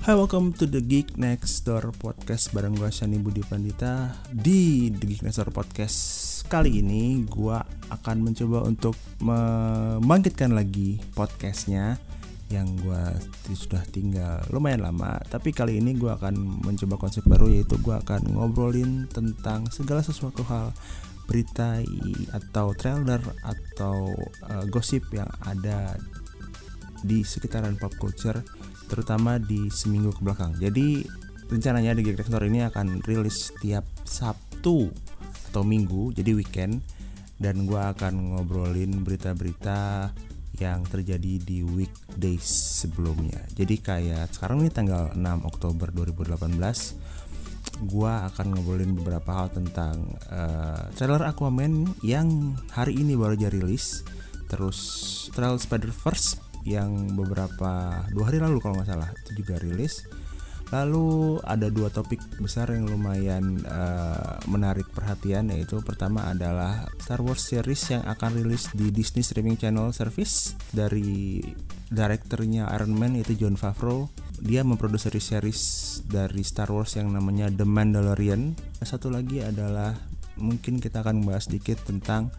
Hai, welcome to the Geek Next Door Podcast bareng gue Shani Budi Pandita. Di The Geek Next Door Podcast kali ini gue akan mencoba untuk membangkitkan lagi podcastnya Yang gue sudah tinggal lumayan lama. Tapi kali ini gue akan mencoba konsep baru yaitu gue akan ngobrolin tentang segala sesuatu hal berita atau trailer atau uh, gosip yang ada di sekitaran pop culture terutama di seminggu ke belakang. Jadi rencananya di Geek ini akan rilis setiap Sabtu atau Minggu, jadi weekend dan gue akan ngobrolin berita-berita yang terjadi di weekdays sebelumnya. Jadi kayak sekarang ini tanggal 6 Oktober 2018 gua akan ngobrolin beberapa hal tentang uh, trailer Aquaman yang hari ini baru aja rilis terus trailer Spider-Verse yang beberapa dua hari lalu kalau nggak salah itu juga rilis. Lalu ada dua topik besar yang lumayan uh, menarik perhatian yaitu pertama adalah Star Wars series yang akan rilis di Disney streaming channel service dari direkturnya Iron Man yaitu John Favreau. Dia memproduksi series dari Star Wars yang namanya The Mandalorian. Satu lagi adalah mungkin kita akan membahas sedikit tentang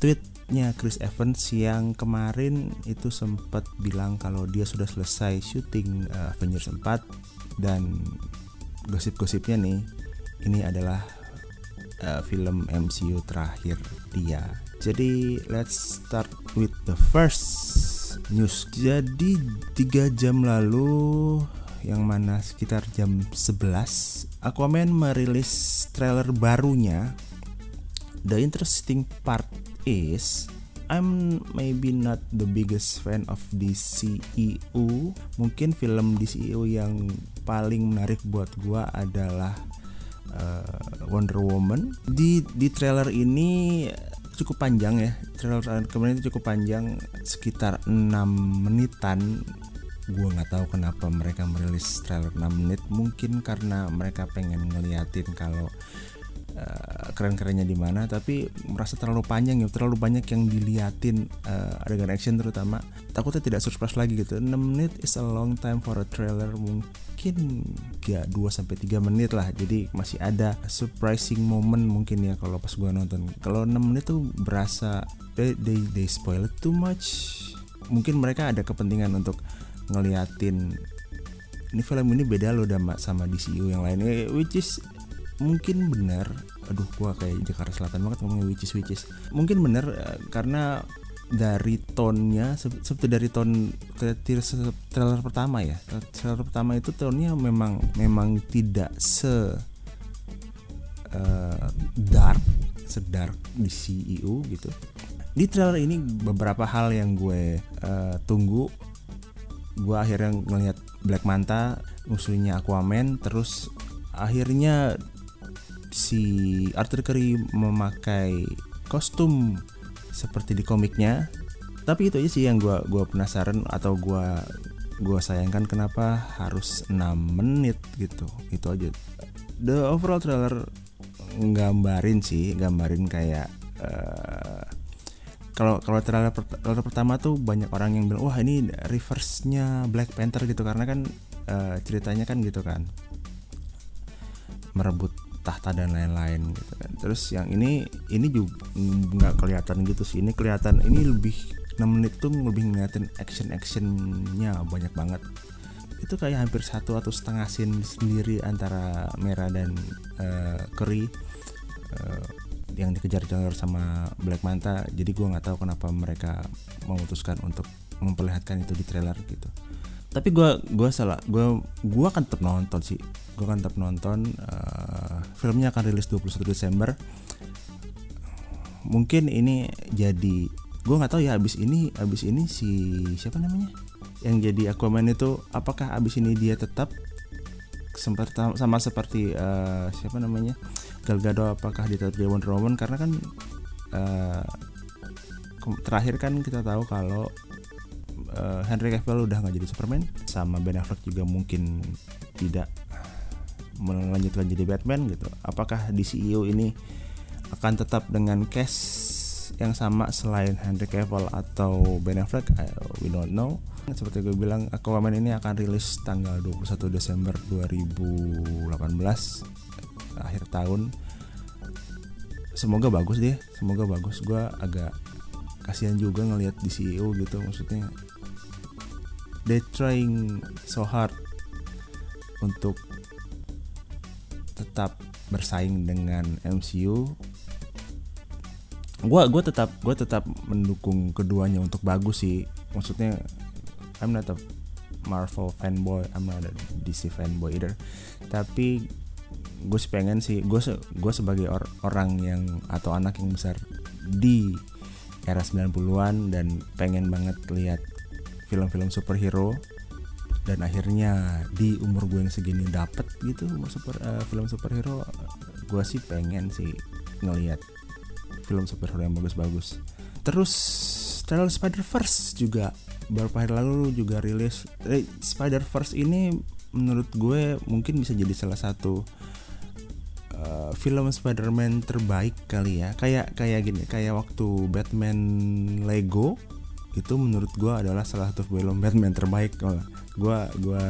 tweet nya Chris Evans yang kemarin itu sempat bilang kalau dia sudah selesai syuting uh, Avengers 4 dan gosip-gosipnya nih ini adalah uh, film MCU terakhir dia. Jadi let's start with the first news. Jadi tiga jam lalu yang mana sekitar jam 11 Aquaman merilis trailer barunya The interesting part is I'm maybe not the biggest fan of DCEU. Mungkin film DCEU yang paling menarik buat gua adalah uh, Wonder Woman. Di di trailer ini cukup panjang ya. Trailer kemarin itu cukup panjang sekitar 6 menitan. Gua nggak tahu kenapa mereka merilis trailer 6 menit. Mungkin karena mereka pengen ngeliatin kalau uh, keren-kerennya di mana tapi merasa terlalu panjang ya terlalu banyak yang diliatin uh, adegan action terutama. Takutnya tidak surprise lagi gitu. 6 menit is a long time for a trailer mungkin ya 2 sampai 3 menit lah. Jadi masih ada surprising moment mungkin ya kalau pas gua nonton. Kalau 6 menit tuh berasa they, they, they spoil it too much. Mungkin mereka ada kepentingan untuk ngeliatin ini film ini beda loh sama DCU yang lainnya which is mungkin benar aduh gua kayak Jakarta Selatan banget ngomongnya which is which is. Mungkin benar uh, karena dari tonnya seperti dari ton trailer pertama ya. Trailer pertama itu tonnya memang memang tidak se uh, dark sedark di CEO gitu. Di trailer ini beberapa hal yang gue uh, tunggu. Gue akhirnya ngelihat Black Manta musuhnya Aquaman terus akhirnya si Arthur Curry memakai kostum seperti di komiknya. Tapi itu aja sih yang gue gua penasaran atau gue gua sayangkan kenapa harus 6 menit gitu. Itu aja. The overall trailer nggambarin sih gambarin kayak uh, kalau kalau trailer, trailer pertama tuh banyak orang yang bilang wah ini reverse-nya Black Panther gitu. Karena kan uh, ceritanya kan gitu kan. Merebut tahta dan lain-lain gitu kan. Terus yang ini ini juga nggak kelihatan gitu sih. Ini kelihatan ini lebih 6 menit tuh lebih ngeliatin action actionnya banyak banget. Itu kayak hampir satu atau setengah scene sendiri antara merah dan uh, uh, yang dikejar-kejar sama Black Manta. Jadi gue nggak tahu kenapa mereka memutuskan untuk memperlihatkan itu di trailer gitu. Tapi gue gue salah gue gue akan tetap nonton sih. Gue akan tetap nonton uh, filmnya akan rilis 21 Desember. Mungkin ini jadi gue nggak tahu ya abis ini abis ini si siapa namanya? Yang jadi Aquaman itu apakah abis ini dia tetap sempat sama seperti uh, siapa namanya? Gal Gadot apakah dia tetap jadi Wonder Woman? Karena kan uh, terakhir kan kita tahu kalau uh, Henry Cavill udah nggak jadi Superman sama Ben Affleck juga mungkin tidak melanjutkan jadi Batman gitu. Apakah di CEO ini akan tetap dengan cast yang sama selain Henry Cavill atau Ben Affleck? I, we don't know. Seperti gue bilang Aquaman ini akan rilis tanggal 21 Desember 2018 akhir tahun. Semoga bagus deh semoga bagus. Gue agak kasihan juga ngelihat di CEO gitu maksudnya. They trying so hard untuk tetap bersaing dengan MCU gue gua tetap gue tetap mendukung keduanya untuk bagus sih. Maksudnya I'm not a Marvel fanboy I'm not a DC fanboy either. Tapi gue sih pengen sih gue se gue sebagai or orang yang atau anak yang besar di era 90-an dan pengen banget lihat film-film superhero dan akhirnya di umur gue yang segini dapet gitu super uh, film superhero gue sih pengen sih ngelihat film superhero yang bagus-bagus. Terus trailer Spider Verse juga beberapa hari lalu juga rilis. Eh, Spider Verse ini menurut gue mungkin bisa jadi salah satu uh, film Spider-Man terbaik kali ya. Kayak kayak gini kayak waktu Batman Lego itu menurut gue adalah salah satu film Batman terbaik gue gue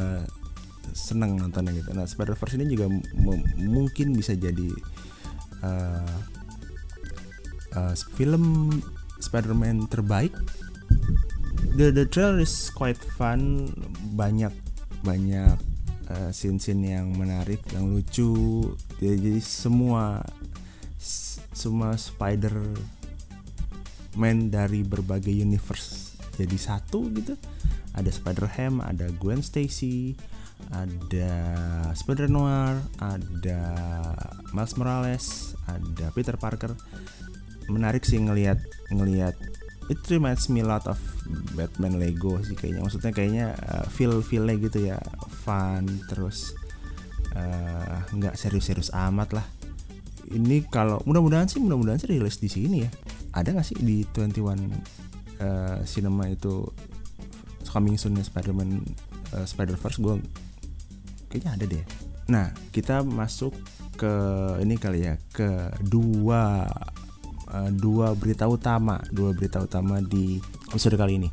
seneng nontonnya gitu. Nah Spider Verse ini juga mungkin bisa jadi uh, uh, film Spider-Man terbaik. The the trailer is quite fun. Banyak banyak uh, scene-scene yang menarik yang lucu. Jadi, jadi semua semua Spider Man dari berbagai universe. Jadi satu gitu ada Spider Ham ada Gwen Stacy ada Spider Noir ada Miles Morales ada Peter Parker. Menarik sih ngelihat ngelihat. It reminds me a lot of Batman Lego sih kayaknya. Maksudnya kayaknya uh, feel feelnya gitu ya fun terus uh, nggak serius-serius amat lah. Ini kalau mudah-mudahan sih mudah-mudahan sih rilis di sini ya ada nggak sih di 21 uh, cinema itu coming soon Spider-Man uh, Spider-Verse gue kayaknya ada deh nah kita masuk ke ini kali ya ke dua uh, dua berita utama, dua berita utama di episode kali ini.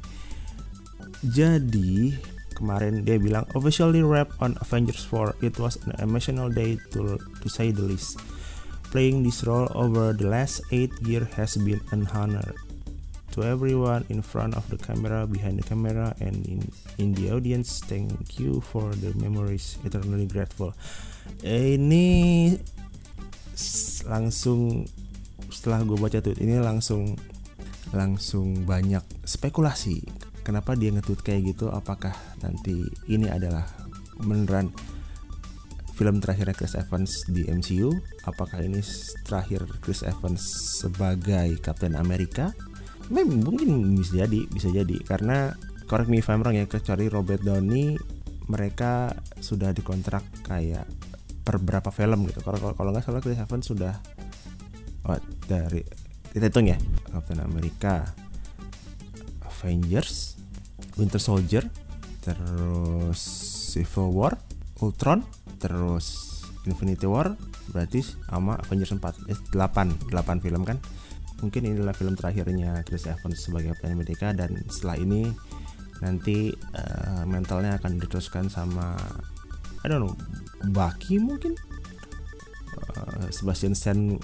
Jadi kemarin dia bilang officially wrap on Avengers 4. It was an emotional day to to say the least. Playing this role over the last 8 years has been an honor to everyone in front of the camera, behind the camera, and in in the audience. Thank you for the memories. Eternally grateful. Ini langsung setelah gue baca tweet ini langsung langsung banyak spekulasi kenapa dia nge-tweet kayak gitu apakah nanti ini adalah beneran film terakhirnya Chris Evans di MCU apakah ini terakhir Chris Evans sebagai Captain America? Memang mungkin bisa jadi bisa jadi. Karena correct me if I'm wrong ya kecuali Robert Downey mereka sudah dikontrak kayak per berapa film gitu. Kalau kalau nggak salah Chris Evans sudah oh, dari kita hitung ya Captain America Avengers Winter Soldier terus Civil War Ultron terus Infinity War berarti sama Avengers 4 eh, 8 8 film kan? Mungkin inilah film terakhirnya Chris Evans sebagai Captain America dan setelah ini nanti uh, mentalnya akan diteruskan sama I don't know Bucky mungkin? Uh, Sebastian Stan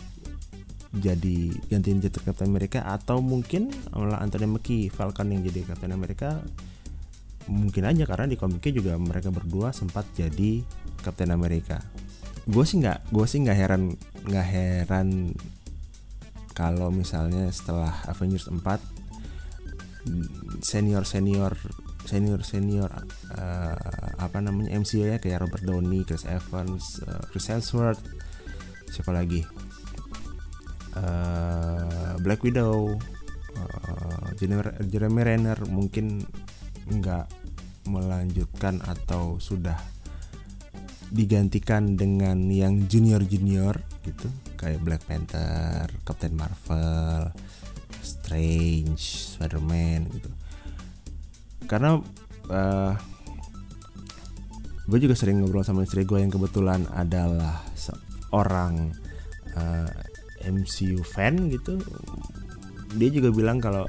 jadi gantiin jadi Captain America atau mungkin malah Anthony Mackie Falcon yang jadi Captain America mungkin aja karena di komiknya juga mereka berdua sempat jadi Captain America. Gue sih nggak gue sih nggak heran nggak heran kalau misalnya setelah Avengers 4 senior senior senior senior uh, apa namanya MCU ya kayak Robert Downey, Chris Evans, uh, Chris Hemsworth, siapa lagi? Uh, Black Widow uh, Jeremy Renner mungkin nggak melanjutkan atau sudah digantikan dengan yang junior junior gitu kayak Black Panther, Captain Marvel, Strange, Spider-Man gitu. Karena uh, gue juga sering ngobrol sama istri gue yang kebetulan adalah seorang uh, MCU fan gitu dia juga bilang kalau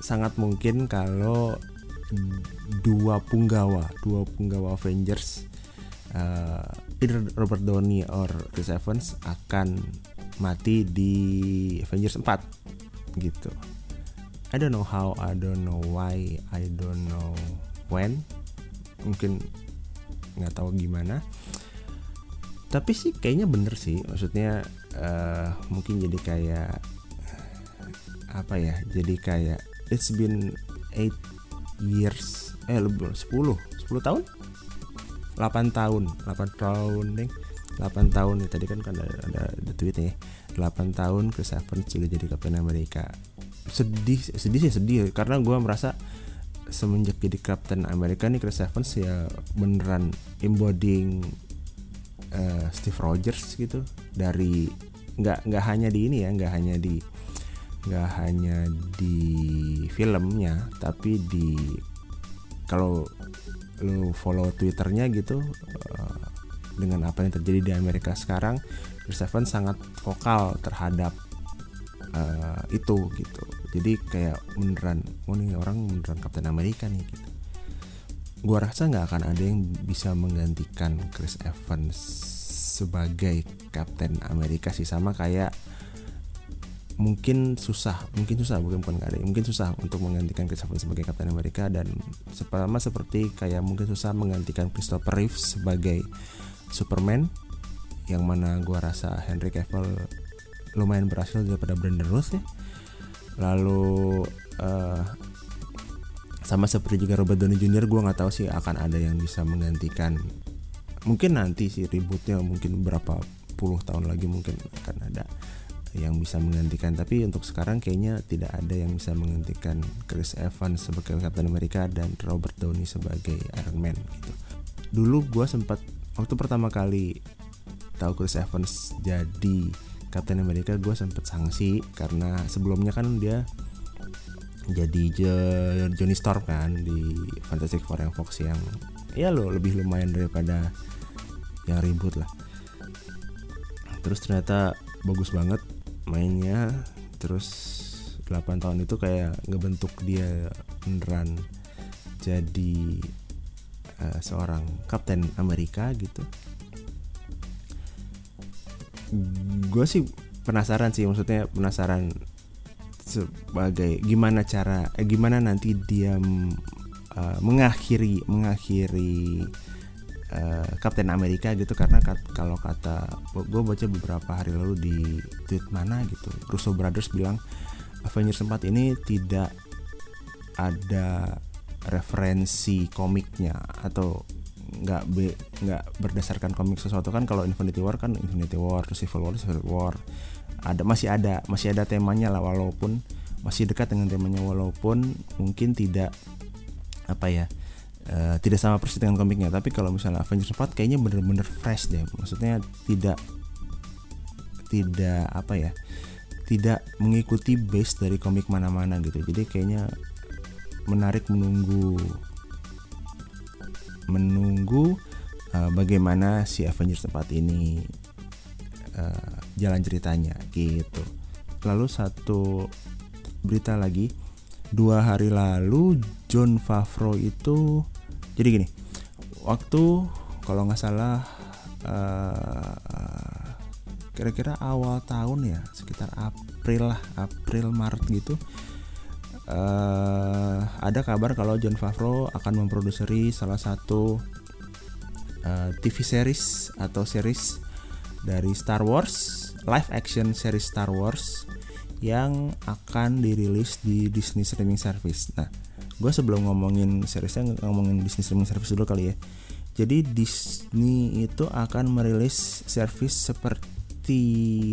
sangat mungkin kalau dua punggawa dua punggawa Avengers uh, either Robert Downey or Chris Evans akan mati di Avengers 4 gitu. I don't know how I don't know why I don't know when. Mungkin nggak tahu gimana. Tapi sih kayaknya bener sih maksudnya uh, mungkin jadi kayak apa ya jadi kayak it's been eight years. Eh lebih 10 10 tahun? 8 tahun. 8 tahun deh 8 tahun nih. Tadi kan ada ada, ada tweetnya ya. 8 tahun Chris Evans sudah jadi Captain America. Sedih sedih sih sedih. Karena gue merasa semenjak jadi Captain America nih Chris Evans ya beneran embodying uh, Steve Rogers gitu. Dari nggak nggak hanya di ini ya nggak hanya di nggak hanya di filmnya tapi di kalau lu follow twitternya gitu uh, dengan apa yang terjadi di Amerika sekarang Chris Evans sangat vokal terhadap uh, itu gitu. Jadi kayak beneran oh nih orang beneran Captain Amerika nih gitu. Gua rasa nggak akan ada yang bisa menggantikan Chris Evans sebagai Captain Amerika sih. Sama kayak mungkin susah mungkin susah bukan bukan ada. Mungkin susah untuk menggantikan Chris Evans sebagai Captain Amerika dan sama seperti kayak mungkin susah menggantikan Christopher Reeve sebagai Superman yang mana gua rasa Henry Cavill lumayan berhasil daripada Brandon Roth ya. Lalu uh, sama seperti juga Robert Downey Jr. gue nggak tahu sih akan ada yang bisa menggantikan. Mungkin nanti sih ributnya mungkin berapa puluh tahun lagi mungkin akan ada yang bisa menggantikan. Tapi untuk sekarang kayaknya tidak ada yang bisa menggantikan Chris Evans sebagai Captain America dan Robert Downey sebagai Iron Man gitu. Dulu gue sempat waktu pertama kali tahu Chris Evans jadi Captain America gue sempat sanksi karena sebelumnya kan dia jadi Johnny Storm kan di Fantastic Four yang Fox yang ya lo lebih lumayan daripada yang ribut lah. Terus ternyata bagus banget mainnya terus 8 tahun itu kayak ngebentuk dia beneran jadi uh, seorang Kapten Amerika gitu. Gue sih penasaran sih maksudnya penasaran sebagai gimana cara eh, gimana nanti dia uh, mengakhiri mengakhiri uh, Kapten Amerika gitu karena kat, kalau kata gue baca beberapa hari lalu di tweet mana gitu Russo Brothers bilang Avengers 4 ini tidak ada referensi komiknya atau nggak be nggak berdasarkan komik sesuatu. Kan kalau Infinity War kan Infinity War Civil War Civil War. Ada masih ada masih ada temanya lah walaupun masih dekat dengan temanya walaupun mungkin tidak apa ya uh, tidak sama persis dengan komiknya tapi kalau misalnya Avengers 4 kayaknya bener-bener fresh deh. Maksudnya tidak tidak apa ya tidak mengikuti base dari komik mana-mana gitu. Jadi kayaknya menarik menunggu menunggu uh, bagaimana si Avengers 4 ini uh, jalan ceritanya gitu. Lalu satu berita lagi, dua hari lalu John Favreau itu jadi gini, waktu kalau nggak salah uh, kira-kira awal tahun ya sekitar April lah April Maret gitu uh, ada kabar kalau John Favreau akan memproduksi salah satu uh, TV series atau series dari Star Wars live action series Star Wars yang akan dirilis di Disney streaming service. Nah, gue sebelum ngomongin seriesnya ngomongin Disney streaming service dulu kali ya. Jadi Disney itu akan merilis service seperti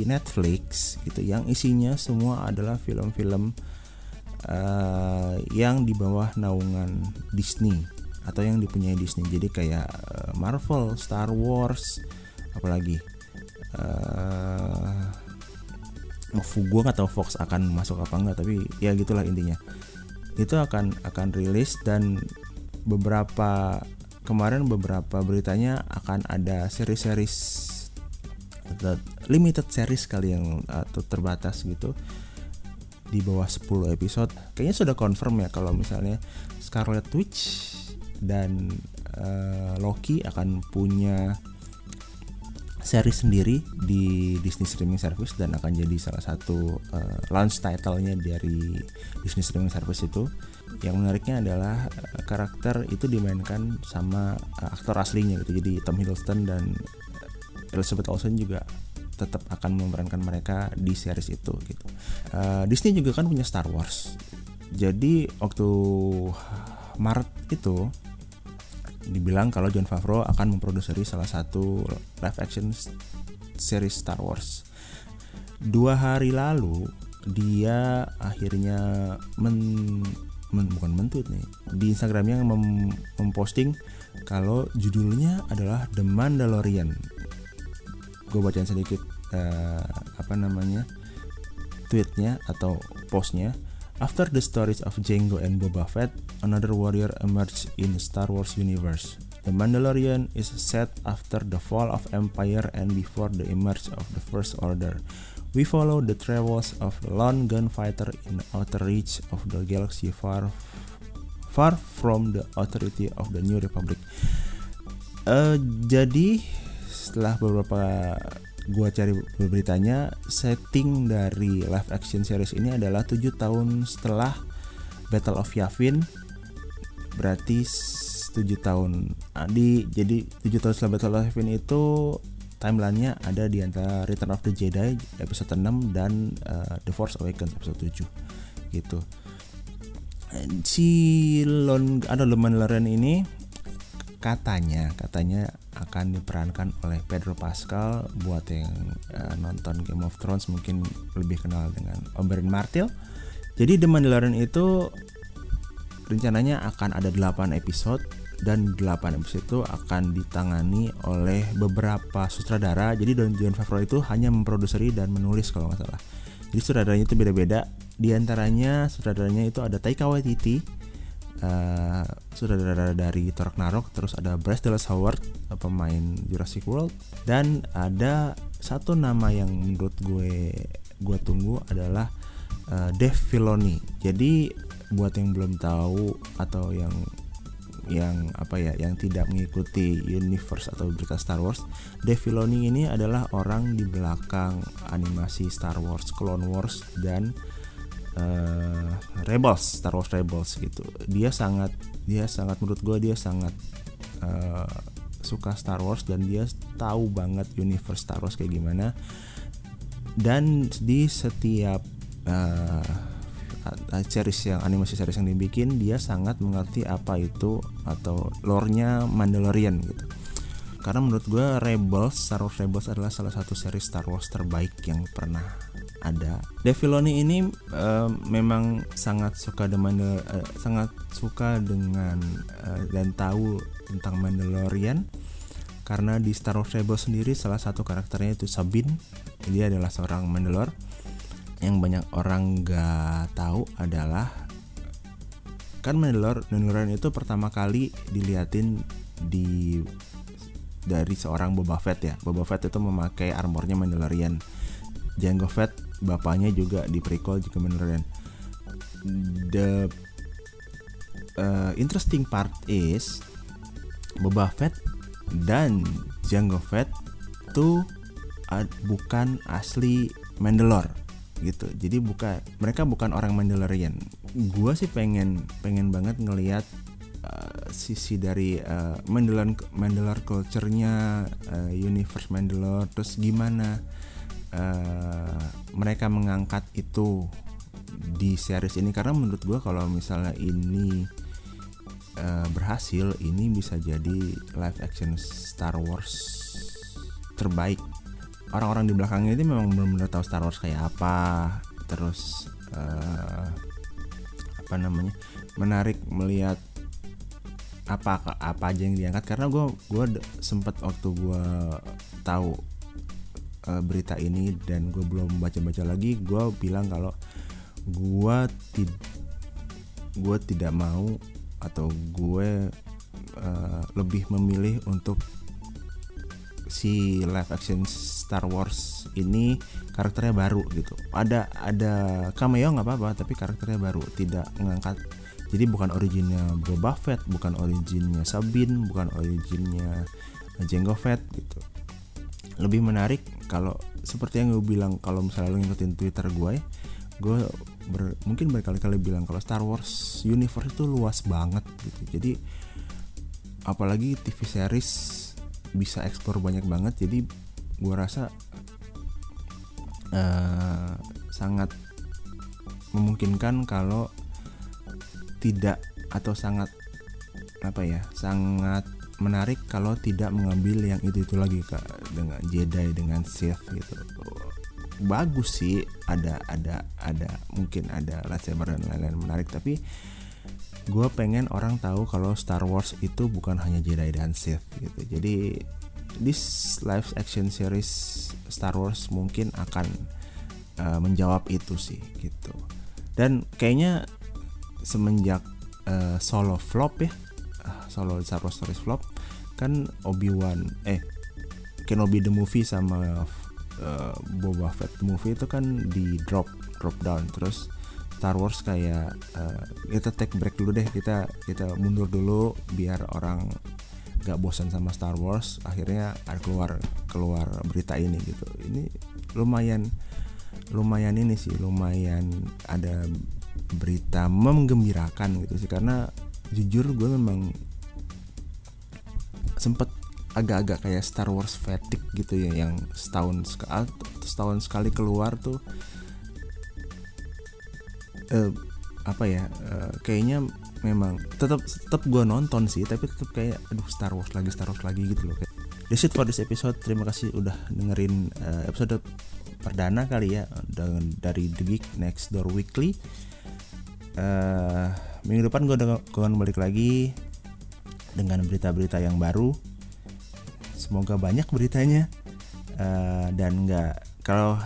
Netflix gitu yang isinya semua adalah film-film uh, yang di bawah naungan Disney atau yang dipunyai Disney. Jadi kayak uh, Marvel, Star Wars, apalagi uh, gue nggak tahu Fox akan masuk apa enggak tapi ya gitulah intinya itu akan akan rilis dan beberapa kemarin beberapa beritanya akan ada seri-series limited series kali yang atau terbatas gitu di bawah 10 episode. Kayaknya sudah confirm ya kalau misalnya Scarlet Witch dan uh, Loki akan punya seri sendiri di Disney streaming service dan akan jadi salah satu uh, launch title-nya dari Disney streaming service itu. Yang menariknya adalah uh, karakter itu dimainkan sama uh, aktor aslinya gitu. Jadi Tom Hiddleston dan Elizabeth Olsen juga tetap akan memerankan mereka di series itu gitu. Uh, Disney juga kan punya Star Wars. Jadi waktu Maret itu dibilang kalau John Favreau akan memproduksi salah satu live action series Star Wars. Dua hari lalu dia akhirnya men, men bukan mentweet nih di Instagramnya mem, memposting kalau judulnya adalah The Mandalorian gue bacain sedikit uh, apa namanya tweetnya atau postnya After the stories of Jango and Boba Fett, another warrior emerged in Star Wars universe. The Mandalorian is set after the fall of Empire and before the emerge of the First Order. We follow the travels of a lone gunfighter in the outer reach of the galaxy far far from the authority of the New Republic. Uh, jadi setelah beberapa gua cari beritanya setting dari live action series ini adalah tujuh tahun setelah Battle of Yavin. Berarti tujuh tahun ah, di jadi tujuh tahun setelah Battle of Yavin itu timelinenya ada di antara Return of the Jedi episode 6 dan uh, The Force Awakens episode 7 gitu. Si Lon ada Mandalorian ini katanya katanya akan diperankan oleh Pedro Pascal buat yang uh, nonton Game of Thrones mungkin lebih kenal dengan Oberyn Martell. Jadi The Mandalorian itu rencananya akan ada 8 episode dan 8 episode itu akan ditangani oleh beberapa sutradara. Jadi Don John Favreau itu hanya memproduksi dan menulis kalau nggak salah. Jadi sutradaranya itu beda-beda. Di antaranya sutradaranya itu ada Taika Waititi, uh, dari Thor Ragnarok terus ada Bryce Dallas Howard uh, pemain Jurassic World. Dan ada satu nama yang menurut gue gue tunggu adalah uh, Dave Filoni. Jadi buat yang belum tahu atau yang yang apa ya yang tidak mengikuti universe atau berita Star Wars Dave Filoni ini adalah orang di belakang animasi Star Wars Clone Wars dan uh, Rebels Star Wars Rebels gitu. Dia sangat dia sangat menurut gue dia sangat uh, suka Star Wars dan dia tahu banget universe Star Wars kayak gimana. Dan di setiap uh, series yang animasi series yang dibikin dia sangat mengerti apa itu atau lore-nya Mandalorian gitu. Karena menurut gue Rebels Star Wars Rebels adalah salah satu series Star Wars terbaik yang pernah ada. Dave Filoni ini uh, memang sangat suka dengan uh, sangat suka dengan uh, dan tahu tentang Mandalorian karena di Star Wars Rebels sendiri salah satu karakternya itu Sabine. Dia adalah seorang Mandalor yang banyak orang gak tahu adalah kan Mandalor Mandalorian itu pertama kali diliatin di dari seorang Boba Fett ya. Boba Fett itu memakai armornya Mandalorian. Jango Fett bapaknya juga di prequel juga Mandalorian the uh, interesting part is Boba Fett dan Jango Fett uh, bukan asli Mandalore gitu. Jadi bukan mereka bukan orang Mandalorian. Gua sih pengen pengen banget ngelihat uh, sisi dari uh, Mandalore Mandalore culture-nya uh, universe Mandalore terus gimana uh, mereka mengangkat itu di series ini karena menurut gue kalau misalnya ini uh, berhasil ini bisa jadi live action Star Wars terbaik. Orang-orang di belakangnya ini memang benar-benar tahu Star Wars kayak apa terus uh, apa namanya menarik melihat apa apa aja yang diangkat. Karena gue gue sempat waktu gue tahu uh, berita ini dan gue belum baca-baca lagi gue bilang kalau gue tid gue tidak mau atau gue uh, lebih memilih untuk si live action Star Wars ini karakternya baru gitu. Ada ada cameo nggak apa-apa tapi karakternya baru tidak mengangkat jadi bukan originnya Boba Fett bukan originnya Sabine bukan originnya Jango Fett gitu lebih menarik kalau seperti yang gue bilang kalau misalnya lo ngikutin Twitter gue ya, gue ber, mungkin berkali-kali bilang kalau Star Wars universe itu luas banget gitu. Jadi apalagi TV series bisa ekspor banyak banget jadi gue rasa uh, sangat memungkinkan kalau tidak atau sangat apa ya sangat menarik kalau tidak mengambil yang itu itu lagi kak. Dengan Jedi dengan Sith gitu. Bagus sih ada ada ada mungkin ada lightsaber dan lain-lain menarik tapi gue pengen orang tahu kalau Star Wars itu bukan hanya Jedi dan Sith gitu. Jadi this live action series Star Wars mungkin akan uh, menjawab itu sih gitu. Dan kayaknya semenjak uh, solo flop ya solo Star Wars series flop kan Obi Wan eh Kenobi the movie sama uh, Boba Fett the movie itu kan di drop drop down. Terus Star Wars kayak uh, kita take break dulu deh kita kita mundur dulu biar orang gak bosan sama Star Wars akhirnya ada keluar keluar berita ini gitu. Ini lumayan lumayan ini sih lumayan ada berita menggembirakan gitu sih. Karena jujur gue memang sempet agak-agak kayak Star Wars fatigue gitu ya yang setahun sekali setahun sekali keluar tuh uh, apa ya uh, kayaknya memang tetap tetap gue nonton sih tapi tetap kayak aduh Star Wars lagi Star Wars lagi gitu loh that's it for this episode. Terima kasih udah dengerin uh, episode perdana kali ya dari The Geek Next Door Weekly. Uh, minggu depan gue akan balik lagi dengan berita-berita yang baru. Semoga banyak beritanya. Uh, dan nggak kalau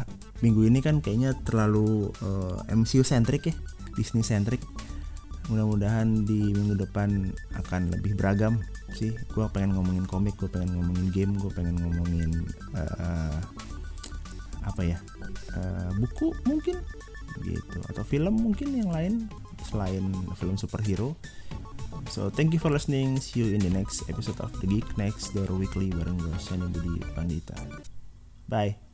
minggu ini kan kayaknya terlalu uh, eh, MCU centric ya Disney centric mudah-mudahan di minggu depan akan lebih beragam sih. Gue pengen ngomongin komik gue pengen ngomongin game gue pengen ngomongin uh, apa ya uh, buku mungkin gitu atau film mungkin yang lain selain film superhero So thank you for listening. See you in the next episode of The Geek Next Door Weekly bareng gue Shani Budi Pandita. Bye.